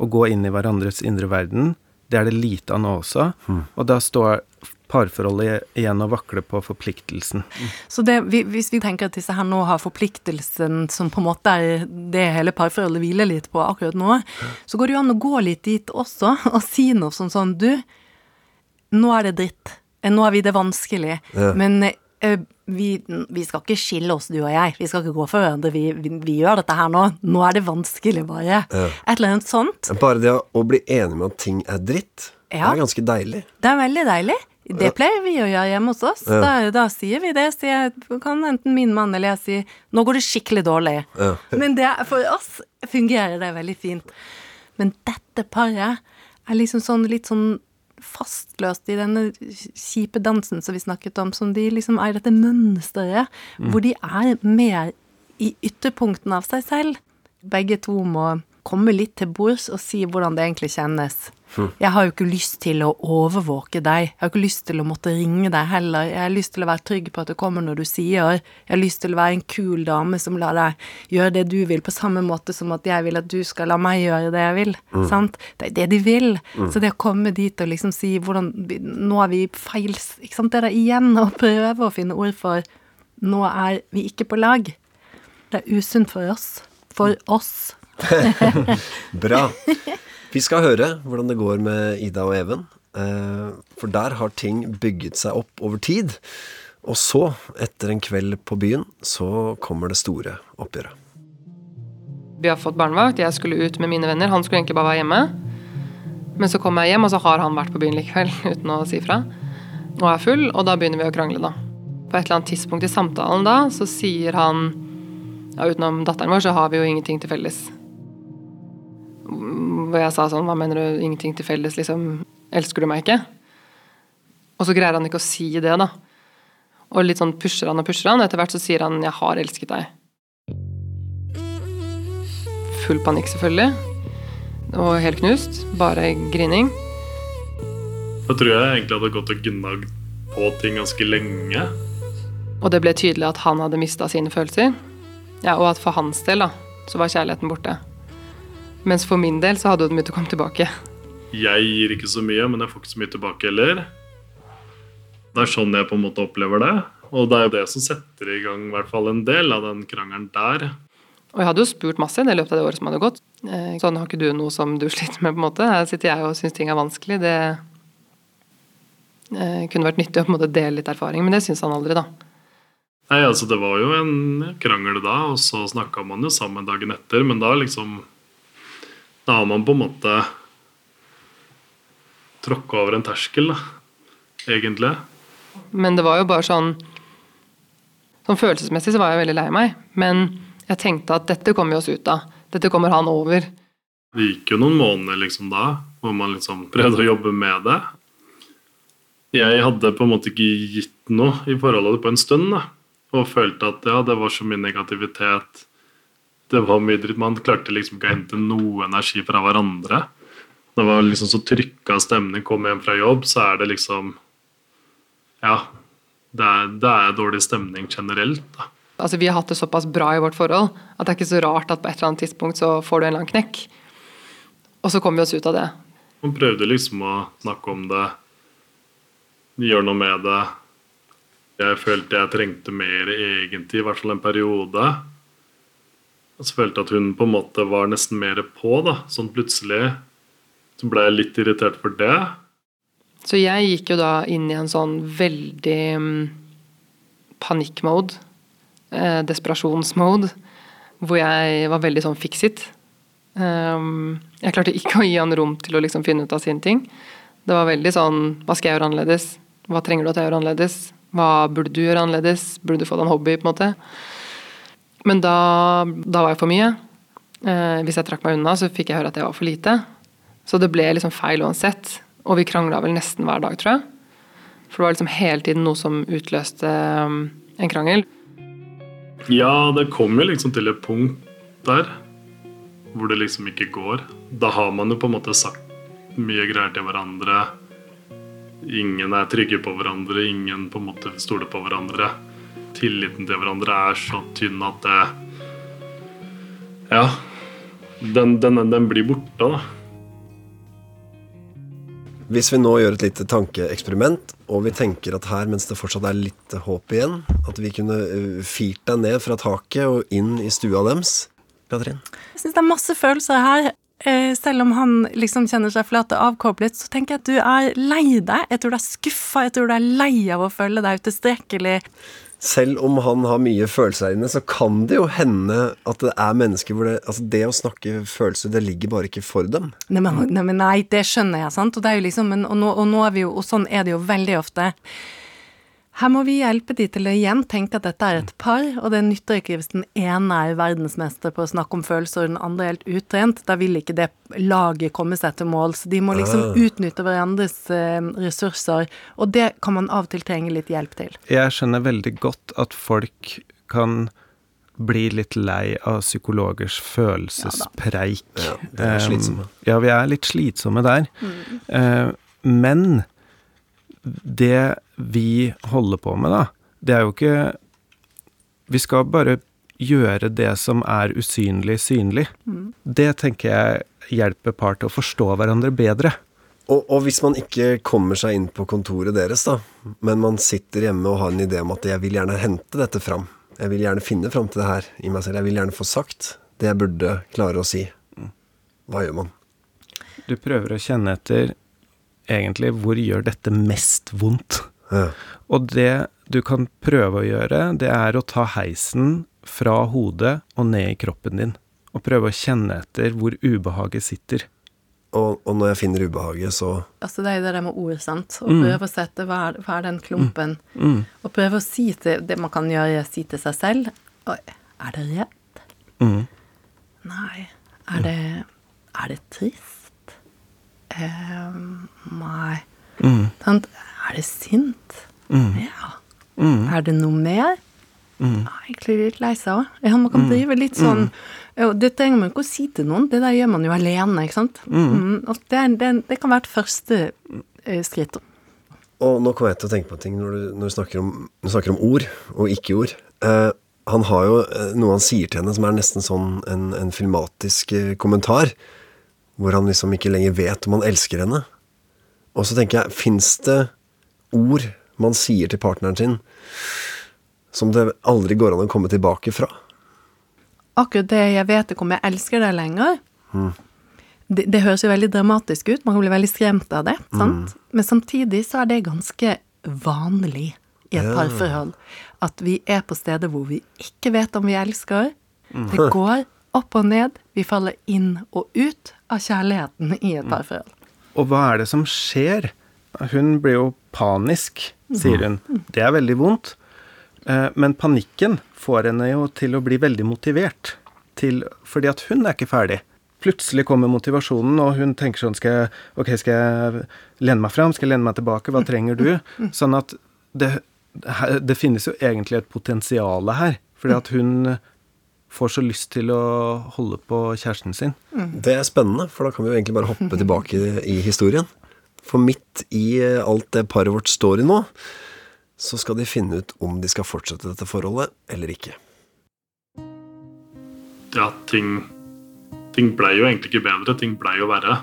og gå inn i hverandres indre verden, det er det lite av nå også. Og da står parforholdet igjen og vakler på forpliktelsen. Så det, hvis vi tenker at disse her nå har forpliktelsen som på en måte er det hele parforholdet hviler litt på akkurat nå, så går det jo an å gå litt dit også og si noe som sånn Du, nå er det dritt. Nå har vi det vanskelig. Ja. Men eh, vi, vi skal ikke skille oss, du og jeg. Vi skal ikke gå for hverandre. Vi, vi, vi gjør dette her nå. Nå er det vanskelig, bare. Et eller annet sånt. Bare det å, å bli enig med at ting er dritt, Ja. er ganske deilig. Det er veldig deilig. Det pleier vi å gjøre hjemme hos oss. Ja. Da, da sier vi det. Så jeg kan enten min mann eller jeg si 'nå går det skikkelig dårlig'. Ja. Men det, for oss fungerer det veldig fint. Men dette paret er liksom sånn litt sånn fastløst i denne kjipe dansen som vi snakket om, som de liksom er i dette mønsteret, hvor de er mer i ytterpunktene av seg selv. Begge to må komme litt til bords og si hvordan det egentlig kjennes. Jeg har jo ikke lyst til å overvåke deg. Jeg har ikke lyst til å måtte ringe deg heller. Jeg har lyst til å være trygg på at du kommer når du sier. Jeg har lyst til å være en kul dame som lar deg gjøre det du vil, på samme måte som at jeg vil at du skal la meg gjøre det jeg vil. Sant? Det er det de vil. Så det å komme dit og liksom si hvordan Nå er vi feil Ikke sant, det der igjen å prøve å finne ord for Nå er vi ikke på lag. Det er usunt for oss. For oss. Bra. Vi skal høre hvordan det går med Ida og Even. eh, For der har ting bygget seg opp over tid. Og så, etter en kveld på byen, så kommer det store oppgjøret. Vi har fått barnevakt, jeg skulle ut med mine venner. Han skulle egentlig bare være hjemme. Men så kommer jeg hjem, og så har han vært på byen likevel uten å si fra. Og er full, og da begynner vi å krangle, da. På et eller annet tidspunkt i samtalen da, så sier han Ja, utenom datteren vår, så har vi jo ingenting til felles. Hvor jeg sa sånn Hva mener du, ingenting til felles, liksom? Elsker du meg ikke? Og så greier han ikke å si det, da. Og litt sånn pusher han og pusher han. og Etter hvert så sier han 'jeg har elsket deg'. Full panikk, selvfølgelig. Og helt knust. Bare grining. Da tror jeg egentlig hadde gått og gnagd på ting ganske lenge. Og det ble tydelig at han hadde mista sine følelser. Ja, og at for hans del da, så var kjærligheten borte. Mens for min del så hadde den begynt å komme tilbake. Jeg gir ikke så mye, men jeg får ikke så mye tilbake heller. Det er sånn jeg på en måte opplever det. Og det er jo det som setter i gang i hvert fall en del av den krangelen der. Og jeg hadde jo spurt masse i løpet av det året som hadde gått. Eh, Sånn har ikke du noe som du sliter med, på en måte. Her sitter jeg og syns ting er vanskelig. Det eh, kunne vært nyttig å på en måte dele litt erfaring, men det syns han aldri, da. Nei, altså Det var jo en krangel da, og så snakka man jo sammen dagen etter. Men da liksom Da har man på en måte tråkka over en terskel, da. Egentlig. Men det var jo bare sånn Sånn følelsesmessig så var jeg veldig lei meg, men jeg tenkte at dette kommer vi oss ut av. Dette kommer han over. Det gikk jo noen måneder liksom da, hvor man liksom prøvde å jobbe med det. Jeg hadde på en måte ikke gitt noe i forholdet på en stund, da. Og følte at ja, det var så mye negativitet. Det var mye dritt. Man klarte liksom ikke å hente noe energi fra hverandre. Det var liksom så trykka stemning. Kom hjem fra jobb, så er det liksom Ja. Det er, det er dårlig stemning generelt, da. Altså, vi har hatt det såpass bra i vårt forhold at det er ikke så rart at på et eller annet tidspunkt så får du en eller annen knekk. Og så kommer vi oss ut av det. Man prøvde liksom å snakke om det, gjøre noe med det. Jeg følte jeg trengte mer egentlig, i hvert fall en periode. Og så følte jeg at hun på en måte var nesten mer på, da. Sånn plutselig så ble jeg litt irritert for det. Så jeg gikk jo da inn i en sånn veldig mm, panikkmode, eh, desperasjonsmode, hvor jeg var veldig sånn fix it. Um, jeg klarte ikke å gi han rom til å liksom finne ut av sine ting. Det var veldig sånn Hva skal jeg gjøre annerledes? Hva trenger du at jeg gjør annerledes? Hva burde du gjøre annerledes? Burde du få deg en hobby? på en måte? Men da, da var jeg for mye. Eh, hvis jeg trakk meg unna, så fikk jeg høre at jeg var for lite. Så det ble liksom feil uansett. Og vi krangla vel nesten hver dag, tror jeg. For det var liksom hele tiden noe som utløste um, en krangel. Ja, det kom jo liksom til et punkt der hvor det liksom ikke går. Da har man jo på en måte sagt mye greier til hverandre. Ingen er trygge på hverandre, ingen på en måte stoler på hverandre. Tilliten til hverandre er så tynn at det Ja. Den, den, den blir borte, da. Hvis vi nå gjør et lite tankeeksperiment, og vi tenker at her, mens det fortsatt er litt håp igjen, at vi kunne uh, firt deg ned fra taket og inn i stua deres Katrin? Jeg syns det er masse følelser her. Eh, selv om han liksom kjenner seg flat og avkoblet, så tenker jeg at du er lei deg. Jeg tror du er skuffa, jeg tror du er lei av å føle deg utilstrekkelig. Selv om han har mye følelser inne, så kan det jo hende at det er mennesker hvor det Altså, det å snakke følelser, det ligger bare ikke for dem. Nei, men, nei, det skjønner jeg, sant. Og det er jo liksom, og, nå, og nå er vi jo, og sånn er det jo veldig ofte. Her må vi hjelpe de til å igjen tenke at dette er et par, og det nytter ikke hvis den ene er verdensmester på å snakke om følelser, og den andre er helt utrent. Da vil ikke det laget komme seg til mål. Så de må liksom utnytte hverandres eh, ressurser, og det kan man av og til trenge litt hjelp til. Jeg skjønner veldig godt at folk kan bli litt lei av psykologers følelsespreik. Ja, det er slitsomme. Um, ja, vi er litt slitsomme der. Uh, men det vi holder på med, da, det er jo ikke Vi skal bare gjøre det som er usynlig, synlig. Det tenker jeg hjelper par til å forstå hverandre bedre. Og, og hvis man ikke kommer seg inn på kontoret deres, da, men man sitter hjemme og har en idé om at jeg vil gjerne hente dette fram, jeg vil gjerne finne fram til det her i meg selv, jeg vil gjerne få sagt det jeg burde klare å si, hva gjør man? Du prøver å kjenne etter egentlig hvor gjør dette mest vondt. Ja. Og det du kan prøve å gjøre, det er å ta heisen fra hodet og ned i kroppen din. Og prøve å kjenne etter hvor ubehaget sitter. Og, og når jeg finner ubehaget, så Altså det er jo det der med ord, sant. Å prøve å sette hva er, hva er den klumpen. Og prøve å si til Det man kan gjøre, si til seg selv Oi, er det redd? Mm. Nei. Er det Er det trist? Ehm, nei. Mm. Sant? Er det sint? Ja. Mm. Er det noe mer? Ja, egentlig litt lei seg òg. Ja, man kan drive litt sånn jo, Det trenger man ikke å si til noen, det der gjør man jo alene, ikke sant. Mm, og det, det, det kan være et første eh, skritt. Og nå kommer jeg til å tenke på ting når du, når du, snakker, om, du snakker om ord og ikke-ord. Eh, han har jo eh, noe han sier til henne som er nesten sånn en, en filmatisk eh, kommentar, hvor han liksom ikke lenger vet om han elsker henne. Og så tenker jeg, fins det ord man sier til partneren sin som det aldri går an å komme tilbake fra? akkurat det jeg vet ikke om jeg elsker deg lenger det, det høres jo veldig dramatisk ut, man kan bli veldig skremt av det, sant? Men samtidig så er det ganske vanlig i et parforhold at vi er på steder hvor vi ikke vet om vi elsker. Det går opp og ned, vi faller inn og ut av kjærligheten i et parforhold. Og hva er det som skjer? Hun blir jo panisk, sier hun. Det er veldig vondt. Eh, Men panikken får henne jo til å bli veldig motivert. Til, fordi at hun er ikke ferdig. Plutselig kommer motivasjonen, og hun tenker sånn skal jeg, Ok, skal jeg lene meg fram? Skal jeg lene meg tilbake? Hva trenger du? Sånn at det, det finnes jo egentlig et potensial her. Fordi at hun får så lyst til å holde på kjæresten sin. Det er spennende, for da kan vi jo egentlig bare hoppe tilbake i historien. For midt i alt det paret vårt står i nå, så skal de finne ut om de skal fortsette dette forholdet eller ikke. ja, ting, ting blei jo egentlig ikke bedre, ting blei jo verre.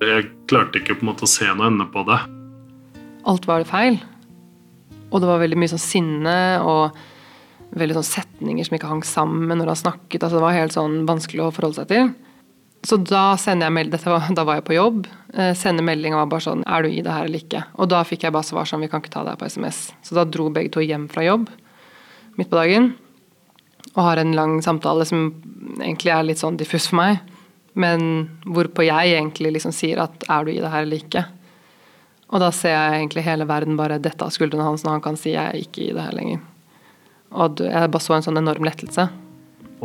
Jeg klarte ikke på en måte å se noe ende på det. alt var det feil. Og det var veldig mye sånn sinne og veldig sånn setninger som ikke hang sammen når han snakket. altså Det var helt sånn vanskelig å forholde seg til. Så da sender jeg melding, var, da var jeg på jobb. Eh, sender melding og var bare sånn Er du i det her eller ikke? Og da fikk jeg bare svar sånn Vi kan ikke ta her på SMS. Så da dro begge to hjem fra jobb midt på dagen og har en lang samtale som egentlig er litt sånn diffus for meg. Men hvorpå jeg egentlig liksom sier at er du i det her eller ikke? Og da ser jeg egentlig hele verden bare dette av skuldrene hans når han kan si jeg er ikke i det her lenger. Og jeg bare så en sånn enorm lettelse.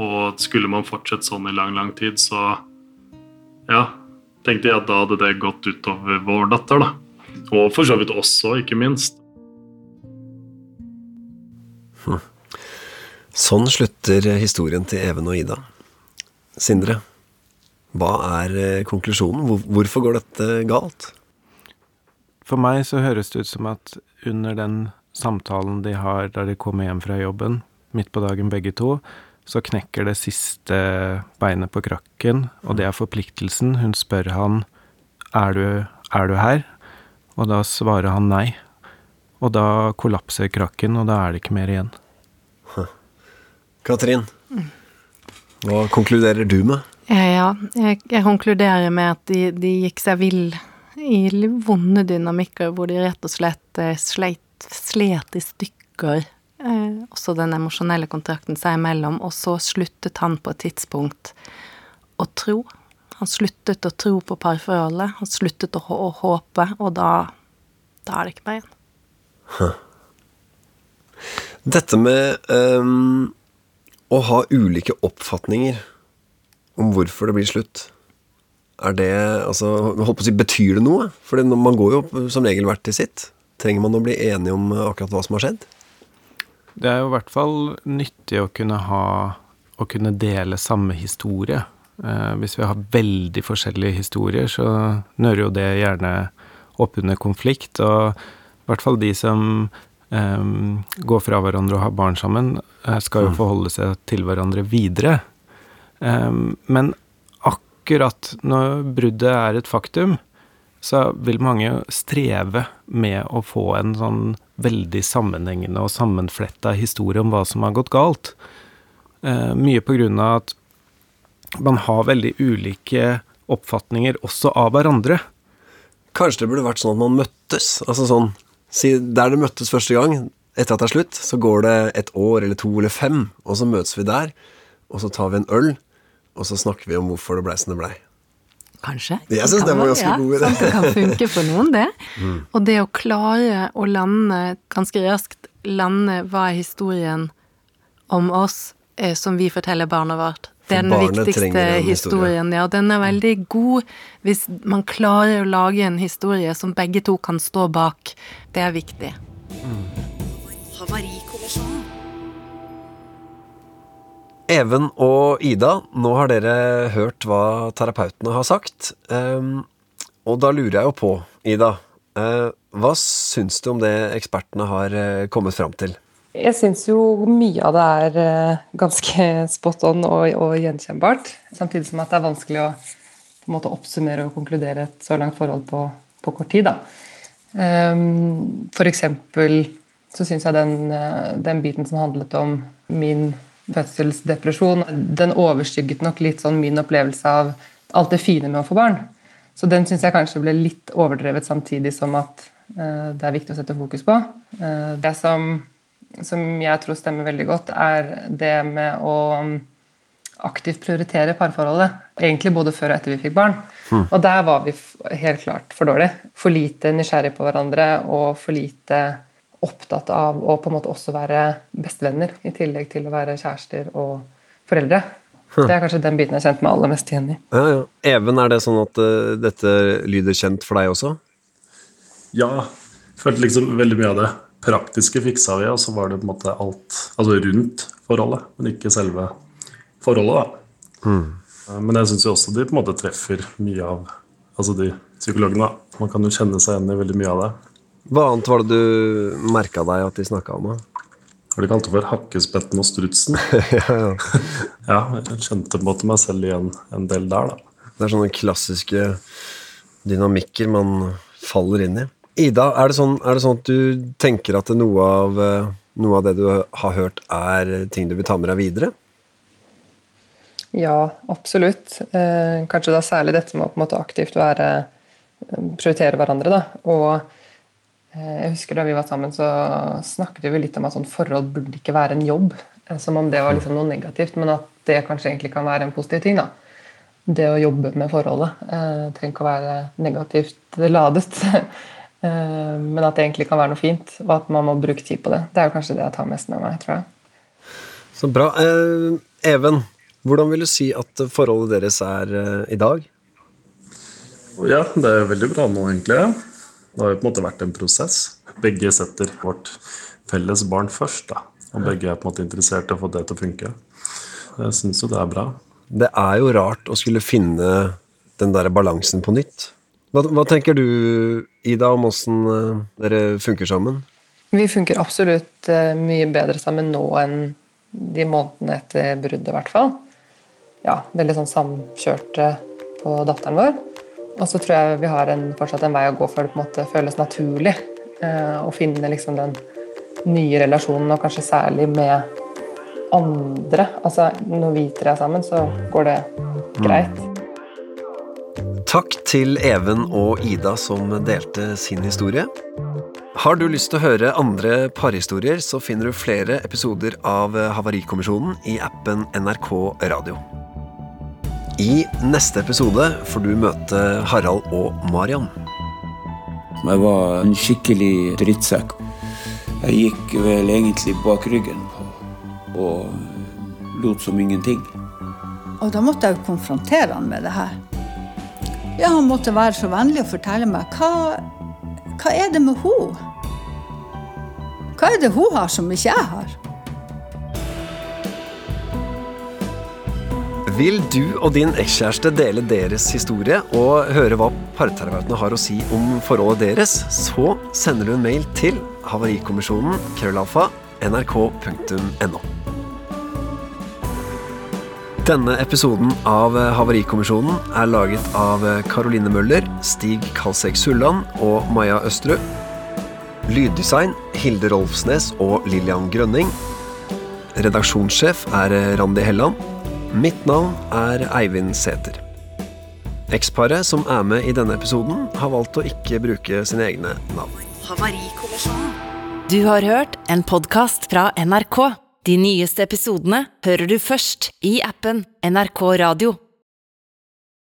Og skulle man fortsette sånn i lang, lang tid, så ja, tenkte jeg at da hadde det gått utover vår datter, da. Og for så vidt også, ikke minst. Sånn slutter historien til Even og Ida. Sindre, hva er eh, konklusjonen? Hvorfor går dette galt? For meg så høres det ut som at under den samtalen de har da de kommer hjem fra jobben, midt på dagen begge to, så knekker det siste beinet på krakken, og det er forpliktelsen. Hun spør han er du, er du her, og da svarer han nei. Og da kollapser krakken, og da er det ikke mer igjen. Katrin, hva konkluderer du med? Ja, jeg, jeg konkluderer med at de, de gikk seg vill i vonde dynamikker hvor de rett og slett eh, sleit, slet i stykker Eh, også den emosjonelle kontrakten seg imellom, og så sluttet han på et tidspunkt å tro. Han sluttet å tro på parforholdet, han sluttet å, å håpe, og da, da er det ikke mer igjen. Huh. Dette med um, å ha ulike oppfatninger om hvorfor det blir slutt, er det altså, holdt på å si, Betyr det noe? For man går jo som regel hvert til sitt. Trenger man å bli enige om akkurat hva som har skjedd? Det er jo i hvert fall nyttig å kunne ha Å kunne dele samme historie. Eh, hvis vi har veldig forskjellige historier, så nører jo det gjerne opp under konflikt. Og i hvert fall de som eh, går fra hverandre og har barn sammen, eh, skal jo mm. forholde seg til hverandre videre. Eh, men akkurat når bruddet er et faktum, så vil mange streve med å få en sånn veldig sammenhengende og sammenfletta historie om hva som har gått galt. Eh, mye på grunn av at man har veldig ulike oppfatninger også av hverandre. Kanskje det burde vært sånn at man møttes. Altså sånn Der det møttes første gang, etter at det er slutt, så går det et år eller to eller fem, og så møtes vi der, og så tar vi en øl, og så snakker vi om hvorfor det blei som det blei. Kanskje. Jeg syns det var ganske ja, god idé. det kan funke for noen, det. Mm. Og det å klare å lande ganske raskt lande hva er historien om oss eh, som vi forteller barna vårt. Det er den viktigste historien. Ja, den er veldig god hvis man klarer å lage en historie som begge to kan stå bak. Det er viktig. Mm. Even og Ida, nå har dere hørt hva terapeutene har sagt. Um, og da lurer jeg jo på, Ida, uh, hva syns du om det ekspertene har uh, kommet fram til? Jeg syns jo mye av det er uh, ganske spot on og, og, gjenkjennbart. Samtidig som at det er vanskelig å måte oppsummere og konkludere et så langt forhold på, på kort tid. da. Um, for eksempel så syns jeg den, den biten som handlet om min fødselsdepresjon, den overskygget nok litt sånn min opplevelse av alt det fine med å få barn. Så den syns jeg kanskje ble litt overdrevet, samtidig som at uh, det er viktig å sette fokus på. Uh, det som, som, jeg tror stemmer veldig godt, er det med å aktivt prioritere parforholdet. Egentlig både før og etter vi fikk barn. Mm. Og der var vi helt klart for dårlig. For lite nysgjerrig på hverandre og for lite opptatt av å på en måte også være bestevenner, i tillegg til å være kjærester og foreldre. Det er kanskje den biten jeg kjente meg aller mest igjen i. Ja, ja. Even, er det sånn at uh, dette lyder kjent for deg også? Ja. Følte liksom veldig mye av det praktiske fiksa vi, og så var det på en måte alt altså rundt forholdet, men ikke selve forholdet, da. Mm. Men jeg syns jo også de på en måte treffer mye av altså de psykologene. da. Man kan jo kjenne seg igjen i veldig mye av det. Hva annet var det du merka deg at de snakka om? Har de kalt det for Hakkespetten og strutsen? ja, ja. ja, jeg kjente på en måte meg selv igjen en del der, da. Det er sånne klassiske dynamikker man faller inn i. Ida, er det sånn, er det sånn at du tenker at noe av, noe av det du har hørt, er ting du vil ta med deg videre? Ja, absolutt. Eh, kanskje da særlig dette med å på en måte aktivt være prioritere hverandre. da, og jeg husker Da vi var sammen, så snakket vi litt om at sånn forhold burde ikke være en jobb. Eh, som om det var liksom noe negativt, men at det kanskje egentlig kan være en positiv ting. da. Det å jobbe med forholdet eh, trenger ikke å være negativt ladet. eh, men at det egentlig kan være noe fint, og at man må bruke tid på det. Det er jo kanskje det jeg tar mest med meg. tror jeg. Så bra. Eh, Even, hvordan vil du si at forholdet deres er eh, i dag? Ja, det er veldig bra nå, egentlig. Det har jo på en måte vært en prosess. Begge setter vårt felles barn først. da. Og begge er på en måte interessert i å få det til å funke. Jeg syns jo det er bra. Det er jo rart å skulle finne den der balansen på nytt. Hva, hva tenker du, Ida, om åssen eh, dere funker sammen? Vi funker absolutt eh, mye bedre sammen nå enn de månedene etter bruddet, i hvert fall. Ja, veldig sånn samkjørte på datteren vår. Og så tror jeg vi har en, fortsatt en vei å gå før det på en måte føles naturlig eh, å finne liksom den nye relasjonen, og kanskje særlig med andre. Altså, når vi tre er sammen, så går det greit. Takk til Even og Ida som delte sin historie. Har du lyst til å høre andre parhistorier, så finner du flere episoder av Havarikommisjonen i appen NRK Radio. I neste episode får du møte Harald og Marian. Jeg var en skikkelig drittsekk. Jeg gikk vel egentlig bak ryggen på og lot som ingenting. Og da måtte jeg konfrontere han med det her. Ja, Han måtte være så vennlig å fortelle meg hva, hva er det med henne? Hva er det hun har som ikke jeg har? Vil du og din ekskjæreste dele deres historie og høre hva parterapeutene har å si om forholdet deres, så sender du en mail til havarikommisjonen krøllalfa nrk.no. Denne episoden av Havarikommisjonen er laget av Caroline Møller, Stig Kalsek Sulland og Maja Østerud. Lyddesign Hilde Rolfsnes og Lillian Grønning. Redaksjonssjef er Randi Helland. Mitt navn er Eivind Sæther. Eksparet som er med i denne episoden, har valgt å ikke bruke sine egne navn. Du har hørt en podkast fra NRK. De nyeste episodene hører du først i appen NRK Radio.